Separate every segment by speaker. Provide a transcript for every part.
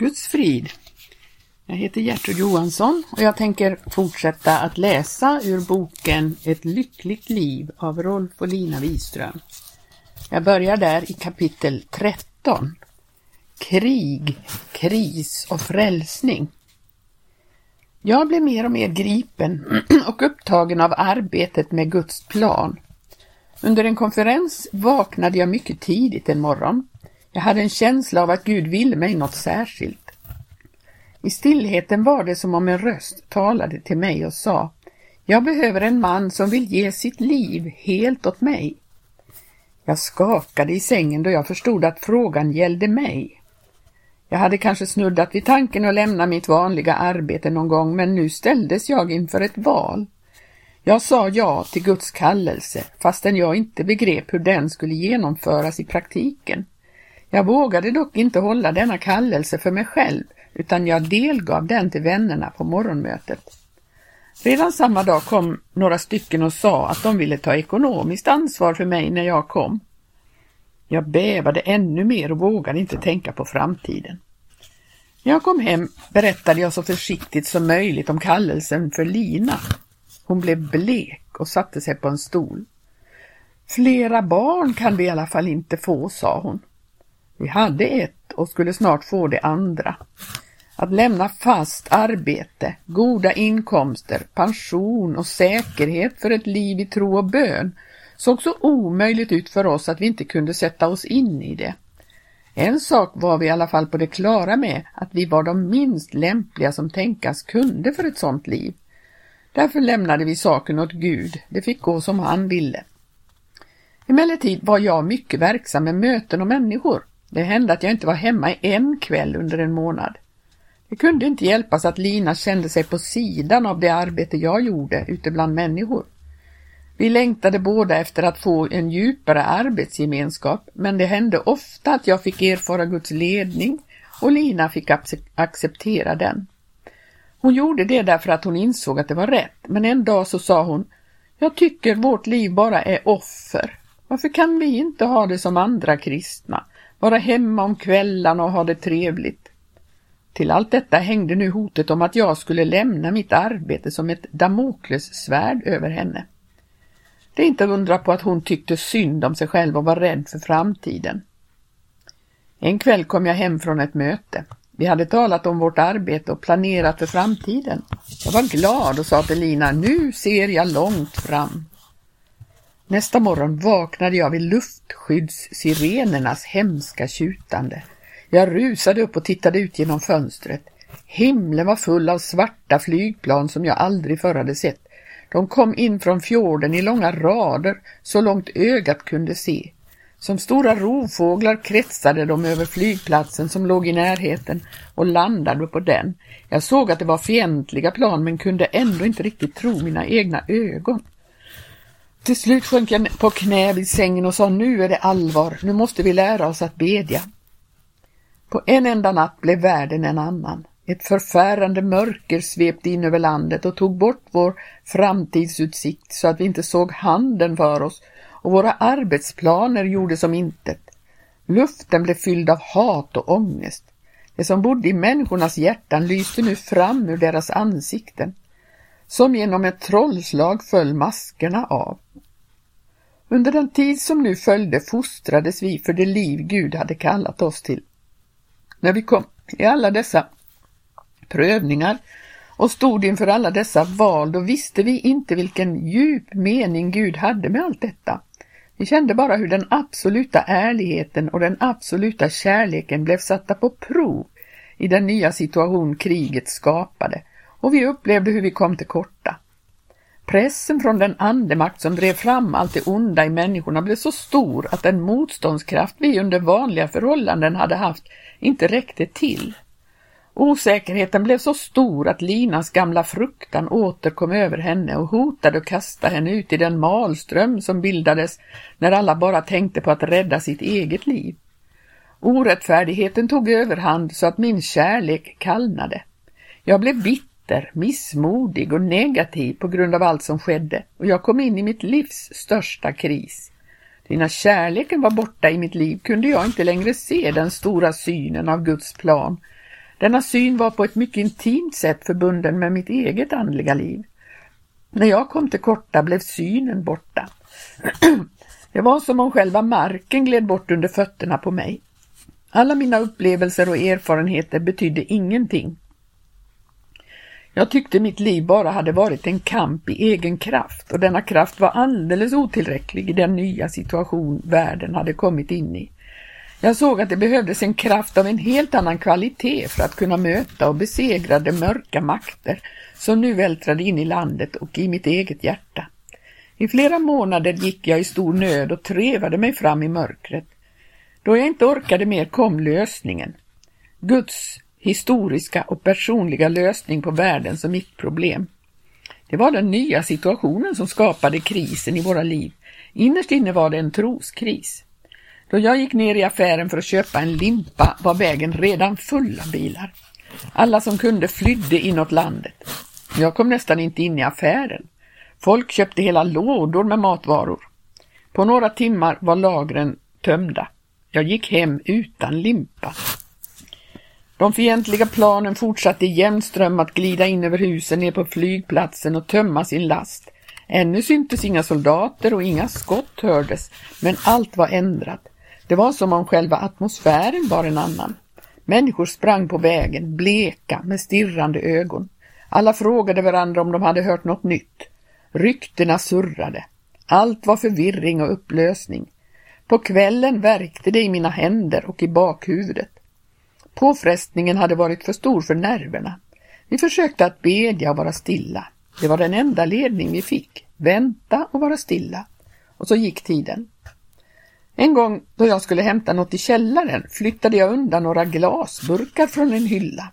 Speaker 1: Guds frid. Jag heter Gertrud Johansson och jag tänker fortsätta att läsa ur boken Ett lyckligt liv av Rolf och Lina Wiström. Jag börjar där i kapitel 13. Krig, kris och frälsning. Jag blev mer och mer gripen och upptagen av arbetet med Guds plan. Under en konferens vaknade jag mycket tidigt en morgon. Jag hade en känsla av att Gud ville mig något särskilt. I stillheten var det som om en röst talade till mig och sa Jag behöver en man som vill ge sitt liv helt åt mig. Jag skakade i sängen då jag förstod att frågan gällde mig. Jag hade kanske snuddat vid tanken att lämna mitt vanliga arbete någon gång men nu ställdes jag inför ett val. Jag sa ja till Guds kallelse fastän jag inte begrep hur den skulle genomföras i praktiken. Jag vågade dock inte hålla denna kallelse för mig själv utan jag delgav den till vännerna på morgonmötet. Redan samma dag kom några stycken och sa att de ville ta ekonomiskt ansvar för mig när jag kom. Jag bävade ännu mer och vågade inte tänka på framtiden. När jag kom hem berättade jag så försiktigt som möjligt om kallelsen för Lina. Hon blev blek och satte sig på en stol. Flera barn kan vi i alla fall inte få, sa hon. Vi hade ett och skulle snart få det andra. Att lämna fast arbete, goda inkomster, pension och säkerhet för ett liv i tro och bön såg så omöjligt ut för oss att vi inte kunde sätta oss in i det. En sak var vi i alla fall på det klara med, att vi var de minst lämpliga som tänkas kunde för ett sådant liv. Därför lämnade vi saken åt Gud, det fick gå som han ville. Emellertid var jag mycket verksam med möten och människor. Det hände att jag inte var hemma en kväll under en månad. Det kunde inte hjälpas att Lina kände sig på sidan av det arbete jag gjorde ute bland människor. Vi längtade båda efter att få en djupare arbetsgemenskap, men det hände ofta att jag fick erfara Guds ledning och Lina fick acceptera den. Hon gjorde det därför att hon insåg att det var rätt, men en dag så sa hon Jag tycker vårt liv bara är offer. Varför kan vi inte ha det som andra kristna? Vara hemma om kvällarna och ha det trevligt. Till allt detta hängde nu hotet om att jag skulle lämna mitt arbete som ett Damoklessvärd över henne. Det är inte undra på att hon tyckte synd om sig själv och var rädd för framtiden. En kväll kom jag hem från ett möte. Vi hade talat om vårt arbete och planerat för framtiden. Jag var glad och sa till Lina, nu ser jag långt fram. Nästa morgon vaknade jag vid luftskyddssirenernas hemska tjutande. Jag rusade upp och tittade ut genom fönstret. Himlen var full av svarta flygplan som jag aldrig förr hade sett. De kom in från fjorden i långa rader, så långt ögat kunde se. Som stora rovfåglar kretsade de över flygplatsen som låg i närheten och landade på den. Jag såg att det var fientliga plan men kunde ändå inte riktigt tro mina egna ögon. Till slut sjönk jag på knä vid sängen och sa nu är det allvar, nu måste vi lära oss att bedja. På en enda natt blev världen en annan. Ett förfärande mörker svepte in över landet och tog bort vår framtidsutsikt så att vi inte såg handen för oss och våra arbetsplaner gjorde som intet. Luften blev fylld av hat och ångest. Det som bodde i människornas hjärtan lyste nu fram ur deras ansikten. Som genom ett trollslag föll maskerna av. Under den tid som nu följde fostrades vi för det liv Gud hade kallat oss till. När vi kom i alla dessa prövningar och stod inför alla dessa val, då visste vi inte vilken djup mening Gud hade med allt detta. Vi kände bara hur den absoluta ärligheten och den absoluta kärleken blev satta på prov i den nya situation kriget skapade och vi upplevde hur vi kom till korta. Pressen från den andemakt som drev fram allt det onda i människorna blev så stor att den motståndskraft vi under vanliga förhållanden hade haft inte räckte till. Osäkerheten blev så stor att Linas gamla fruktan åter kom över henne och hotade att kasta henne ut i den malström som bildades när alla bara tänkte på att rädda sitt eget liv. Orättfärdigheten tog överhand så att min kärlek kallnade. Jag blev bitter, missmodig och negativ på grund av allt som skedde och jag kom in i mitt livs största kris. När kärleken var borta i mitt liv kunde jag inte längre se den stora synen av Guds plan Denna syn var på ett mycket intimt sätt förbunden med mitt eget andliga liv. När jag kom till korta blev synen borta. Det var som om själva marken gled bort under fötterna på mig. Alla mina upplevelser och erfarenheter betydde ingenting. Jag tyckte mitt liv bara hade varit en kamp i egen kraft och denna kraft var alldeles otillräcklig i den nya situation världen hade kommit in i. Jag såg att det behövdes en kraft av en helt annan kvalitet för att kunna möta och besegra de mörka makter som nu vältrade in i landet och i mitt eget hjärta. I flera månader gick jag i stor nöd och trevade mig fram i mörkret. Då jag inte orkade mer kom lösningen. Guds historiska och personliga lösning på världens och mitt problem. Det var den nya situationen som skapade krisen i våra liv. Innerst inne var det en troskris. Då jag gick ner i affären för att köpa en limpa var vägen redan full av bilar. Alla som kunde flydde inåt landet. Jag kom nästan inte in i affären. Folk köpte hela lådor med matvaror. På några timmar var lagren tömda. Jag gick hem utan limpa. De fientliga planen fortsatte i jämn ström att glida in över husen ner på flygplatsen och tömma sin last. Ännu syntes inga soldater och inga skott hördes, men allt var ändrat. Det var som om själva atmosfären var en annan. Människor sprang på vägen, bleka, med stirrande ögon. Alla frågade varandra om de hade hört något nytt. Ryktena surrade. Allt var förvirring och upplösning. På kvällen värkte det i mina händer och i bakhuvudet. Påfrestningen hade varit för stor för nerverna. Vi försökte att bedja och vara stilla. Det var den enda ledning vi fick. Vänta och vara stilla. Och så gick tiden. En gång då jag skulle hämta något i källaren flyttade jag undan några glasburkar från en hylla.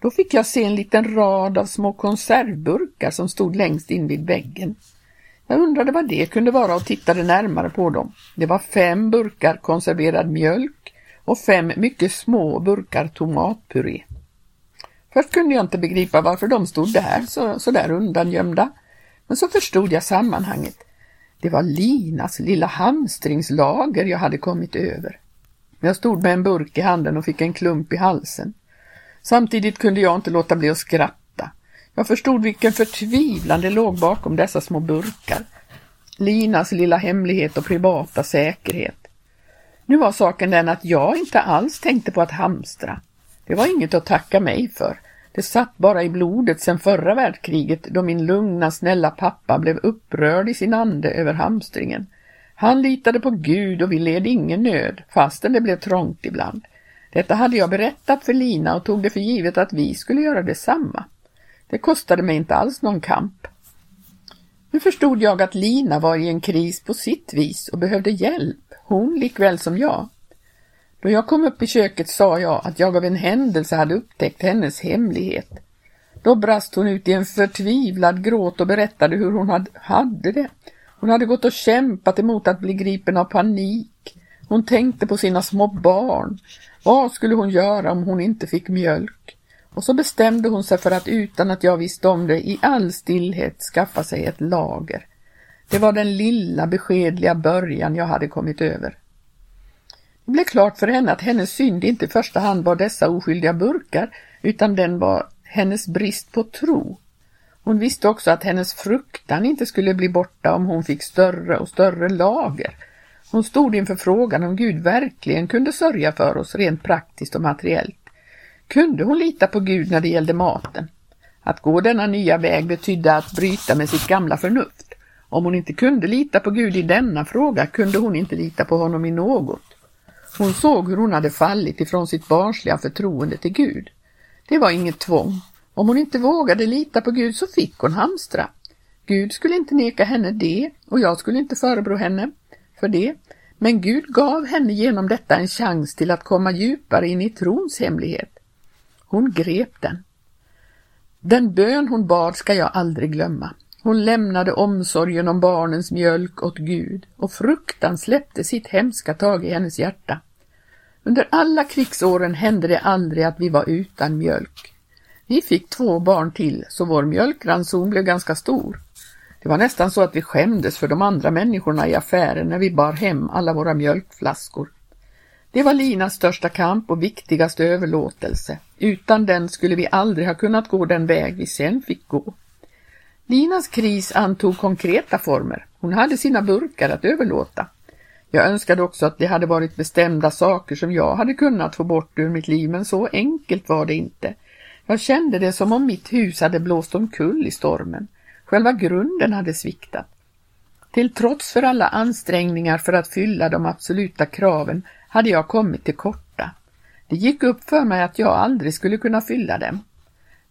Speaker 1: Då fick jag se en liten rad av små konservburkar som stod längst in vid väggen. Jag undrade vad det kunde vara och tittade närmare på dem. Det var fem burkar konserverad mjölk och fem mycket små burkar tomatpuré. Först kunde jag inte begripa varför de stod där så, så där undangömda. Men så förstod jag sammanhanget. Det var Linas lilla hamstringslager jag hade kommit över. Jag stod med en burk i handen och fick en klump i halsen. Samtidigt kunde jag inte låta bli att skratta. Jag förstod vilken förtvivlan det låg bakom dessa små burkar. Linas lilla hemlighet och privata säkerhet. Nu var saken den att jag inte alls tänkte på att hamstra. Det var inget att tacka mig för. Det satt bara i blodet sedan förra världskriget då min lugna, snälla pappa blev upprörd i sin ande över hamstringen. Han litade på Gud och vi led ingen nöd, fastän det blev trångt ibland. Detta hade jag berättat för Lina och tog det för givet att vi skulle göra detsamma. Det kostade mig inte alls någon kamp. Nu förstod jag att Lina var i en kris på sitt vis och behövde hjälp, hon likväl som jag. Då jag kom upp i köket sa jag att jag av en händelse hade upptäckt hennes hemlighet. Då brast hon ut i en förtvivlad gråt och berättade hur hon hade det. Hon hade gått och kämpat emot att bli gripen av panik. Hon tänkte på sina små barn. Vad skulle hon göra om hon inte fick mjölk? Och så bestämde hon sig för att utan att jag visste om det i all stillhet skaffa sig ett lager. Det var den lilla beskedliga början jag hade kommit över. Det blev klart för henne att hennes synd inte i första hand var dessa oskyldiga burkar, utan den var hennes brist på tro. Hon visste också att hennes fruktan inte skulle bli borta om hon fick större och större lager. Hon stod inför frågan om Gud verkligen kunde sörja för oss rent praktiskt och materiellt. Kunde hon lita på Gud när det gällde maten? Att gå denna nya väg betydde att bryta med sitt gamla förnuft. Om hon inte kunde lita på Gud i denna fråga kunde hon inte lita på honom i något. Hon såg hur hon hade fallit ifrån sitt barnsliga förtroende till Gud. Det var inget tvång. Om hon inte vågade lita på Gud så fick hon hamstra. Gud skulle inte neka henne det och jag skulle inte förebrå henne för det. Men Gud gav henne genom detta en chans till att komma djupare in i trons hemlighet. Hon grep den. Den bön hon bad ska jag aldrig glömma. Hon lämnade omsorgen om barnens mjölk åt Gud och fruktan släppte sitt hemska tag i hennes hjärta. Under alla krigsåren hände det aldrig att vi var utan mjölk. Vi fick två barn till så vår mjölkranson blev ganska stor. Det var nästan så att vi skämdes för de andra människorna i affären när vi bar hem alla våra mjölkflaskor. Det var Linas största kamp och viktigaste överlåtelse. Utan den skulle vi aldrig ha kunnat gå den väg vi sen fick gå. Linas kris antog konkreta former. Hon hade sina burkar att överlåta. Jag önskade också att det hade varit bestämda saker som jag hade kunnat få bort ur mitt liv, men så enkelt var det inte. Jag kände det som om mitt hus hade blåst omkull i stormen. Själva grunden hade sviktat. Till trots för alla ansträngningar för att fylla de absoluta kraven hade jag kommit till korta. Det gick upp för mig att jag aldrig skulle kunna fylla dem.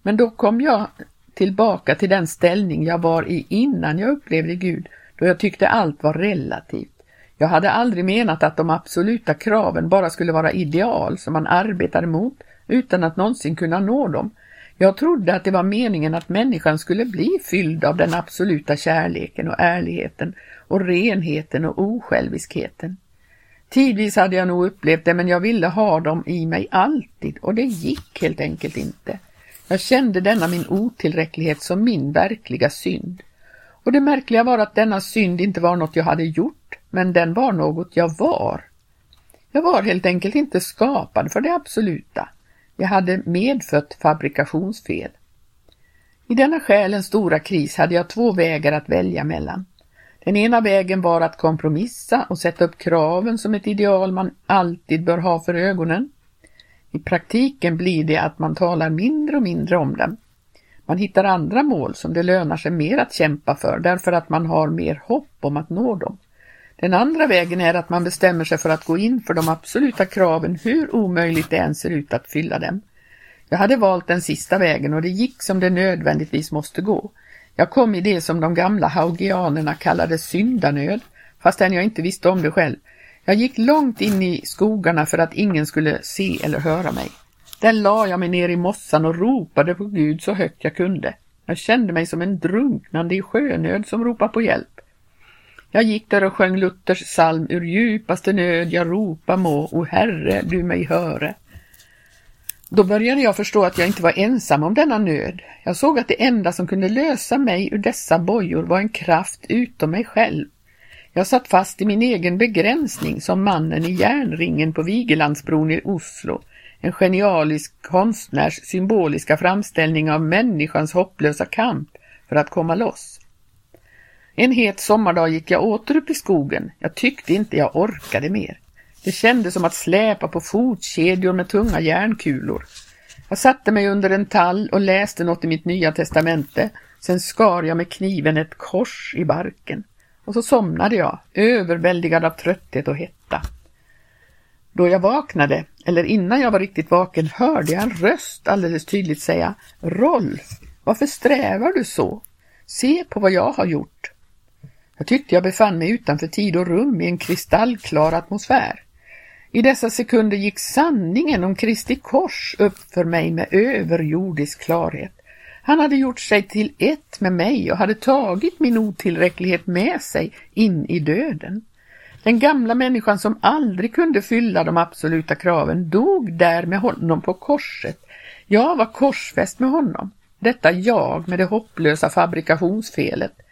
Speaker 1: Men då kom jag tillbaka till den ställning jag var i innan jag upplevde Gud, då jag tyckte allt var relativt. Jag hade aldrig menat att de absoluta kraven bara skulle vara ideal som man arbetade mot utan att någonsin kunna nå dem. Jag trodde att det var meningen att människan skulle bli fylld av den absoluta kärleken och ärligheten och renheten och osjälviskheten. Tidvis hade jag nog upplevt det men jag ville ha dem i mig alltid och det gick helt enkelt inte. Jag kände denna min otillräcklighet som min verkliga synd. Och det märkliga var att denna synd inte var något jag hade gjort, men den var något jag var. Jag var helt enkelt inte skapad för det absoluta. Jag hade medfött fabrikationsfel. I denna själens stora kris hade jag två vägar att välja mellan. Den ena vägen var att kompromissa och sätta upp kraven som ett ideal man alltid bör ha för ögonen. I praktiken blir det att man talar mindre och mindre om dem. Man hittar andra mål som det lönar sig mer att kämpa för därför att man har mer hopp om att nå dem. Den andra vägen är att man bestämmer sig för att gå in för de absoluta kraven hur omöjligt det än ser ut att fylla dem. Jag hade valt den sista vägen och det gick som det nödvändigtvis måste gå. Jag kom i det som de gamla haugianerna kallade syndanöd, fastän jag inte visste om det själv. Jag gick långt in i skogarna för att ingen skulle se eller höra mig. Där la jag mig ner i mossan och ropade på Gud så högt jag kunde. Jag kände mig som en drunknande i sjönöd som ropar på hjälp. Jag gick där och sjöng Luthers psalm Ur djupaste nöd jag ropa må, o Herre, du mig höre. Då började jag förstå att jag inte var ensam om denna nöd. Jag såg att det enda som kunde lösa mig ur dessa bojor var en kraft utom mig själv. Jag satt fast i min egen begränsning som mannen i järnringen på Vigelandsbron i Oslo, en genialisk konstnärs symboliska framställning av människans hopplösa kamp för att komma loss. En het sommardag gick jag åter upp i skogen. Jag tyckte inte jag orkade mer. Det kändes som att släpa på fotkedjor med tunga järnkulor. Jag satte mig under en tall och läste något i mitt nya testamente. Sen skar jag med kniven ett kors i barken. Och så somnade jag, överväldigad av trötthet och hetta. Då jag vaknade, eller innan jag var riktigt vaken, hörde jag en röst alldeles tydligt säga Rolf, varför strävar du så? Se på vad jag har gjort. Jag tyckte jag befann mig utanför tid och rum i en kristallklar atmosfär. I dessa sekunder gick sanningen om Kristi kors upp för mig med överjordisk klarhet. Han hade gjort sig till ett med mig och hade tagit min otillräcklighet med sig in i döden. Den gamla människan som aldrig kunde fylla de absoluta kraven dog där med honom på korset. Jag var korsfäst med honom. Detta jag med det hopplösa fabrikationsfelet.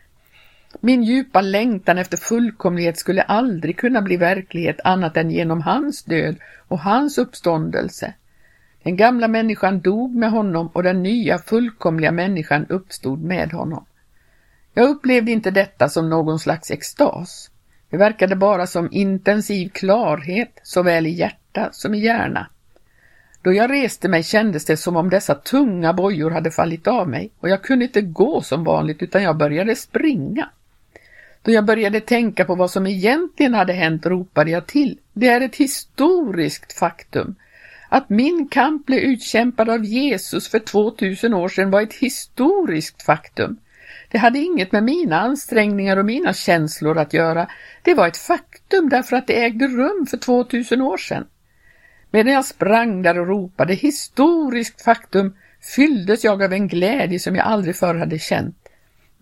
Speaker 1: Min djupa längtan efter fullkomlighet skulle aldrig kunna bli verklighet annat än genom hans död och hans uppståndelse. Den gamla människan dog med honom och den nya fullkomliga människan uppstod med honom. Jag upplevde inte detta som någon slags extas. Det verkade bara som intensiv klarhet såväl i hjärta som i hjärna. Då jag reste mig kändes det som om dessa tunga bojor hade fallit av mig och jag kunde inte gå som vanligt utan jag började springa. Då jag började tänka på vad som egentligen hade hänt ropade jag till. Det är ett historiskt faktum. Att min kamp blev utkämpad av Jesus för 2000 år sedan var ett historiskt faktum. Det hade inget med mina ansträngningar och mina känslor att göra. Det var ett faktum därför att det ägde rum för 2000 år sedan. Medan jag sprang där och ropade historiskt faktum fylldes jag av en glädje som jag aldrig förr hade känt.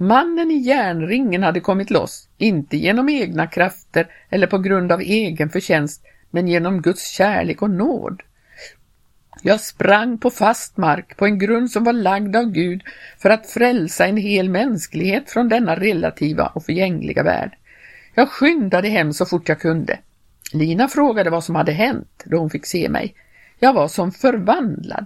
Speaker 1: Mannen i järnringen hade kommit loss, inte genom egna krafter eller på grund av egen förtjänst, men genom Guds kärlek och nåd. Jag sprang på fast mark, på en grund som var lagd av Gud för att frälsa en hel mänsklighet från denna relativa och förgängliga värld. Jag skyndade hem så fort jag kunde. Lina frågade vad som hade hänt då hon fick se mig. Jag var som förvandlad.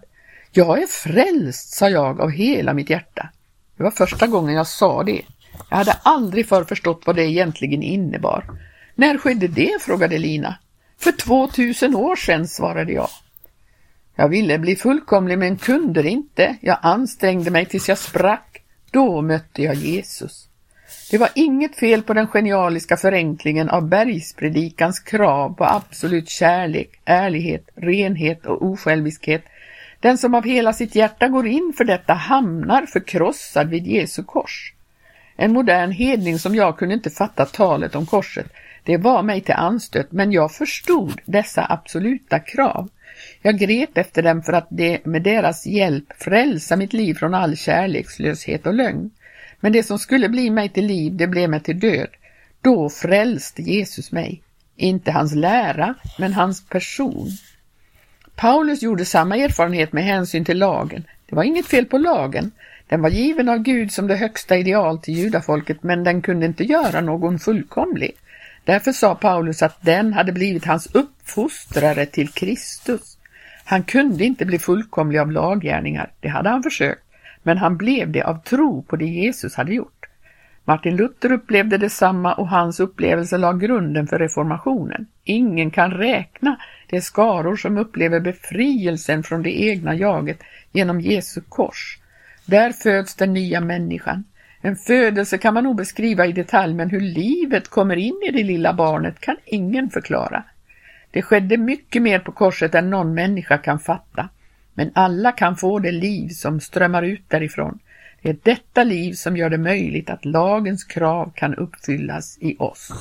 Speaker 1: Jag är frälst, sa jag av hela mitt hjärta. Det var första gången jag sa det. Jag hade aldrig förr förstått vad det egentligen innebar. När skedde det? frågade Lina. För 2000 år sedan, svarade jag. Jag ville bli fullkomlig men kunde inte. Jag ansträngde mig tills jag sprack. Då mötte jag Jesus. Det var inget fel på den genialiska förenklingen av bergspredikans krav på absolut kärlek, ärlighet, renhet och osjälviskhet. Den som av hela sitt hjärta går in för detta hamnar förkrossad vid Jesu kors. En modern hedning som jag kunde inte fatta talet om korset. Det var mig till anstöt, men jag förstod dessa absoluta krav. Jag grep efter dem för att det med deras hjälp frälsa mitt liv från all kärlekslöshet och lögn. Men det som skulle bli mig till liv, det blev mig till död. Då frälste Jesus mig. Inte hans lära, men hans person. Paulus gjorde samma erfarenhet med hänsyn till lagen. Det var inget fel på lagen. Den var given av Gud som det högsta ideal till judafolket, men den kunde inte göra någon fullkomlig. Därför sa Paulus att den hade blivit hans uppfostrare till Kristus. Han kunde inte bli fullkomlig av laggärningar, det hade han försökt, men han blev det av tro på det Jesus hade gjort. Martin Luther upplevde detsamma och hans upplevelse la grunden för reformationen. Ingen kan räkna de skaror som upplever befrielsen från det egna jaget genom Jesu kors. Där föds den nya människan. En födelse kan man nog beskriva i detalj, men hur livet kommer in i det lilla barnet kan ingen förklara. Det skedde mycket mer på korset än någon människa kan fatta. Men alla kan få det liv som strömmar ut därifrån. Det är detta liv som gör det möjligt att lagens krav kan uppfyllas i oss.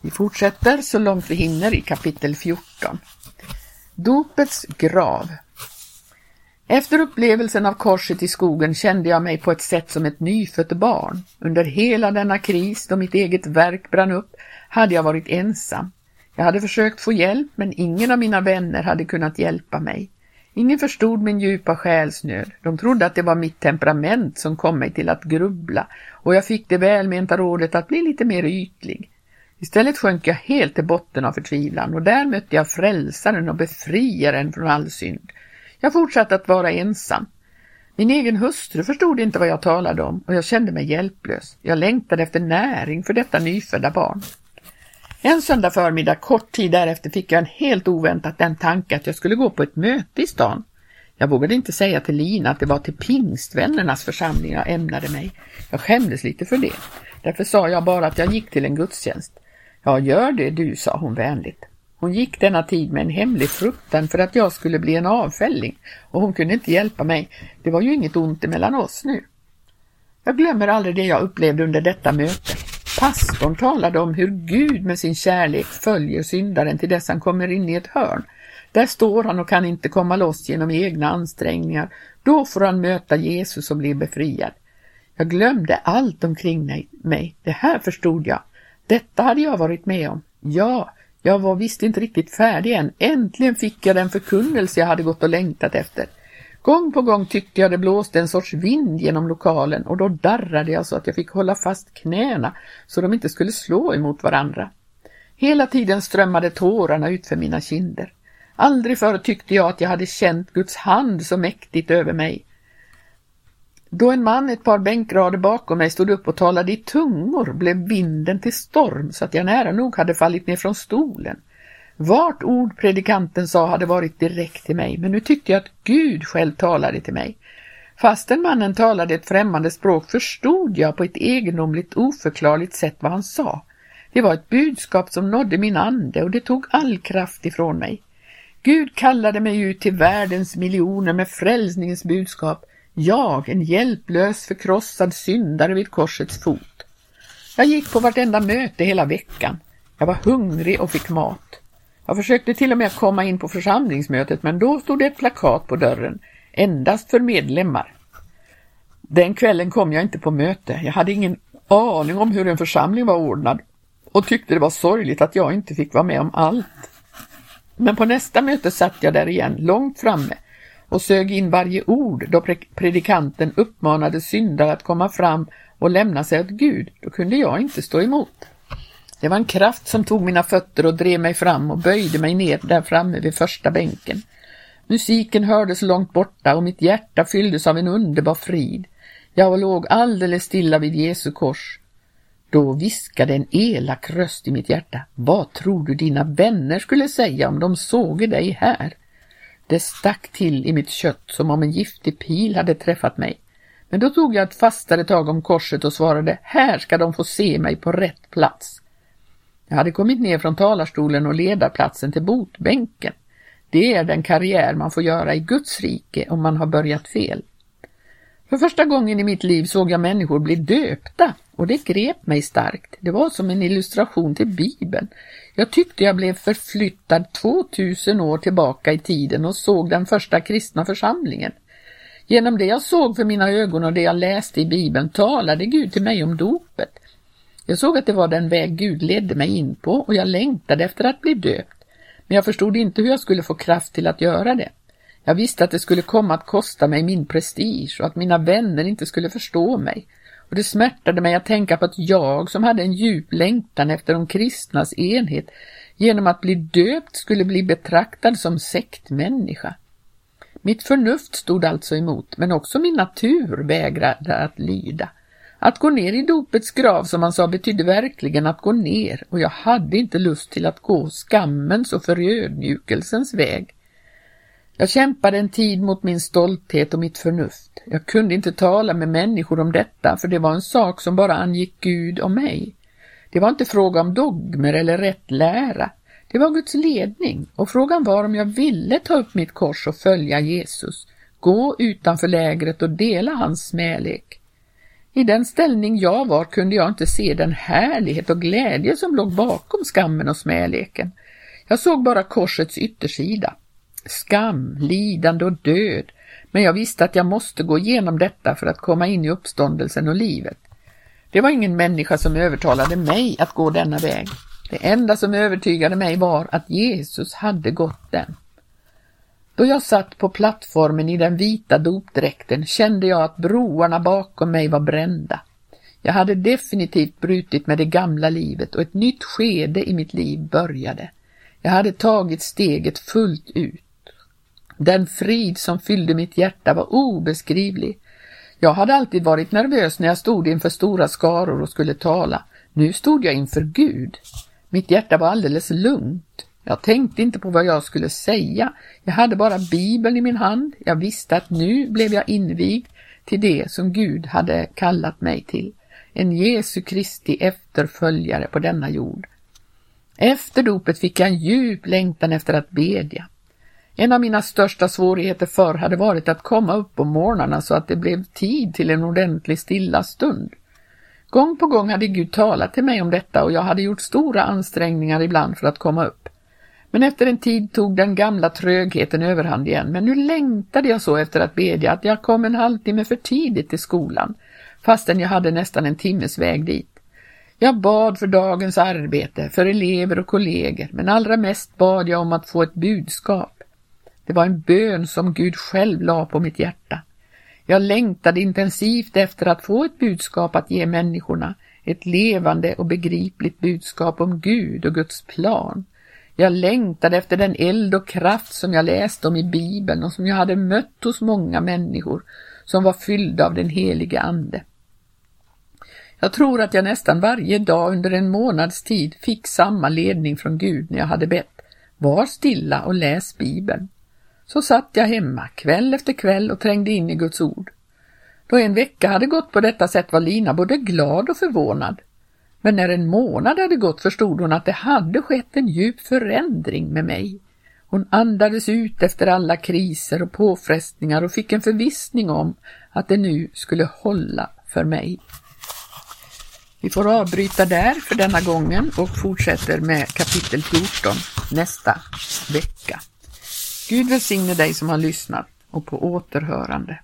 Speaker 1: Vi fortsätter så långt vi hinner i kapitel 14. Dopets grav. Efter upplevelsen av korset i skogen kände jag mig på ett sätt som ett nyfött barn. Under hela denna kris, då mitt eget verk brann upp, hade jag varit ensam. Jag hade försökt få hjälp, men ingen av mina vänner hade kunnat hjälpa mig. Ingen förstod min djupa själsnöd. De trodde att det var mitt temperament som kom mig till att grubbla och jag fick det välmenta rådet att bli lite mer ytlig. Istället sjönk jag helt till botten av förtvivlan och där mötte jag frälsaren och befriaren från all synd. Jag fortsatte att vara ensam. Min egen hustru förstod inte vad jag talade om och jag kände mig hjälplös. Jag längtade efter näring för detta nyfödda barn. En söndag förmiddag kort tid därefter fick jag en helt oväntat den tanke att jag skulle gå på ett möte i stan. Jag vågade inte säga till Lina att det var till pingstvännernas församling jag ämnade mig. Jag skämdes lite för det. Därför sa jag bara att jag gick till en gudstjänst. Ja, gör det du, sa hon vänligt. Hon gick denna tid med en hemlig fruktan för att jag skulle bli en avfälling och hon kunde inte hjälpa mig. Det var ju inget ont emellan oss nu. Jag glömmer aldrig det jag upplevde under detta möte. Pastorn talade om hur Gud med sin kärlek följer syndaren till dess han kommer in i ett hörn. Där står han och kan inte komma loss genom egna ansträngningar. Då får han möta Jesus och bli befriad. Jag glömde allt omkring mig. Det här förstod jag. Detta hade jag varit med om. Ja, jag var visst inte riktigt färdig än. Äntligen fick jag den förkunnelse jag hade gått och längtat efter. Gång på gång tyckte jag det blåste en sorts vind genom lokalen och då darrade jag så att jag fick hålla fast knäna så de inte skulle slå emot varandra. Hela tiden strömmade tårarna ut för mina kinder. Aldrig förr tyckte jag att jag hade känt Guds hand så mäktigt över mig. Då en man ett par bänkrader bakom mig stod upp och talade i tungor blev vinden till storm så att jag nära nog hade fallit ner från stolen. Vart ord predikanten sa hade varit direkt till mig, men nu tyckte jag att Gud själv talade till mig. Fastän mannen talade ett främmande språk förstod jag på ett egendomligt oförklarligt sätt vad han sa. Det var ett budskap som nådde min ande och det tog all kraft ifrån mig. Gud kallade mig ut till världens miljoner med frälsningens budskap. Jag, en hjälplös, förkrossad syndare vid korsets fot. Jag gick på vartenda möte hela veckan. Jag var hungrig och fick mat. Jag försökte till och med komma in på församlingsmötet men då stod det ett plakat på dörren, endast för medlemmar. Den kvällen kom jag inte på möte. Jag hade ingen aning om hur en församling var ordnad och tyckte det var sorgligt att jag inte fick vara med om allt. Men på nästa möte satt jag där igen, långt framme och sög in varje ord då predikanten uppmanade syndare att komma fram och lämna sig åt Gud. Då kunde jag inte stå emot. Det var en kraft som tog mina fötter och drev mig fram och böjde mig ner där framme vid första bänken. Musiken hördes långt borta och mitt hjärta fylldes av en underbar frid. Jag låg alldeles stilla vid Jesu kors. Då viskade en elak röst i mitt hjärta. Vad tror du dina vänner skulle säga om de såg dig här? Det stack till i mitt kött som om en giftig pil hade träffat mig. Men då tog jag ett fastare tag om korset och svarade, här ska de få se mig på rätt plats. Jag hade kommit ner från talarstolen och ledarplatsen till botbänken. Det är den karriär man får göra i Guds rike om man har börjat fel. För första gången i mitt liv såg jag människor bli döpta och det grep mig starkt. Det var som en illustration till Bibeln. Jag tyckte jag blev förflyttad 2000 år tillbaka i tiden och såg den första kristna församlingen. Genom det jag såg för mina ögon och det jag läste i Bibeln talade Gud till mig om dopet. Jag såg att det var den väg Gud ledde mig in på och jag längtade efter att bli döpt. Men jag förstod inte hur jag skulle få kraft till att göra det. Jag visste att det skulle komma att kosta mig min prestige och att mina vänner inte skulle förstå mig. Och det smärtade mig att tänka på att jag, som hade en djup längtan efter de kristnas enhet, genom att bli döpt skulle bli betraktad som sektmänniska. Mitt förnuft stod alltså emot, men också min natur vägrade att lyda. Att gå ner i dopets grav, som han sa, betydde verkligen att gå ner och jag hade inte lust till att gå skammens och förödmjukelsens väg. Jag kämpade en tid mot min stolthet och mitt förnuft. Jag kunde inte tala med människor om detta, för det var en sak som bara angick Gud och mig. Det var inte fråga om dogmer eller rätt lära. Det var Guds ledning och frågan var om jag ville ta upp mitt kors och följa Jesus, gå utanför lägret och dela hans smälek. I den ställning jag var kunde jag inte se den härlighet och glädje som låg bakom skammen och smäleken. Jag såg bara korsets yttersida. Skam, lidande och död. Men jag visste att jag måste gå igenom detta för att komma in i uppståndelsen och livet. Det var ingen människa som övertalade mig att gå denna väg. Det enda som övertygade mig var att Jesus hade gått den. Då jag satt på plattformen i den vita dopdräkten kände jag att broarna bakom mig var brända. Jag hade definitivt brutit med det gamla livet och ett nytt skede i mitt liv började. Jag hade tagit steget fullt ut. Den frid som fyllde mitt hjärta var obeskrivlig. Jag hade alltid varit nervös när jag stod inför stora skaror och skulle tala. Nu stod jag inför Gud. Mitt hjärta var alldeles lugnt. Jag tänkte inte på vad jag skulle säga. Jag hade bara Bibeln i min hand. Jag visste att nu blev jag invigd till det som Gud hade kallat mig till. En Jesu Kristi efterföljare på denna jord. Efter dopet fick jag en djup längtan efter att bedja. En av mina största svårigheter förr hade varit att komma upp på morgnarna så att det blev tid till en ordentlig stilla stund. Gång på gång hade Gud talat till mig om detta och jag hade gjort stora ansträngningar ibland för att komma upp. Men efter en tid tog den gamla trögheten överhand igen, men nu längtade jag så efter att bedja att jag kom en halvtimme för tidigt till skolan, fastän jag hade nästan en timmes väg dit. Jag bad för dagens arbete, för elever och kollegor, men allra mest bad jag om att få ett budskap. Det var en bön som Gud själv la på mitt hjärta. Jag längtade intensivt efter att få ett budskap att ge människorna, ett levande och begripligt budskap om Gud och Guds plan. Jag längtade efter den eld och kraft som jag läste om i Bibeln och som jag hade mött hos många människor som var fyllda av den helige Ande. Jag tror att jag nästan varje dag under en månads tid fick samma ledning från Gud när jag hade bett. Var stilla och läs Bibeln. Så satt jag hemma kväll efter kväll och trängde in i Guds ord. Då en vecka hade gått på detta sätt var Lina både glad och förvånad. Men när en månad hade gått förstod hon att det hade skett en djup förändring med mig. Hon andades ut efter alla kriser och påfrestningar och fick en förvissning om att det nu skulle hålla för mig. Vi får avbryta där för denna gången och fortsätter med kapitel 14 nästa vecka. Gud välsigne dig som har lyssnat och på återhörande.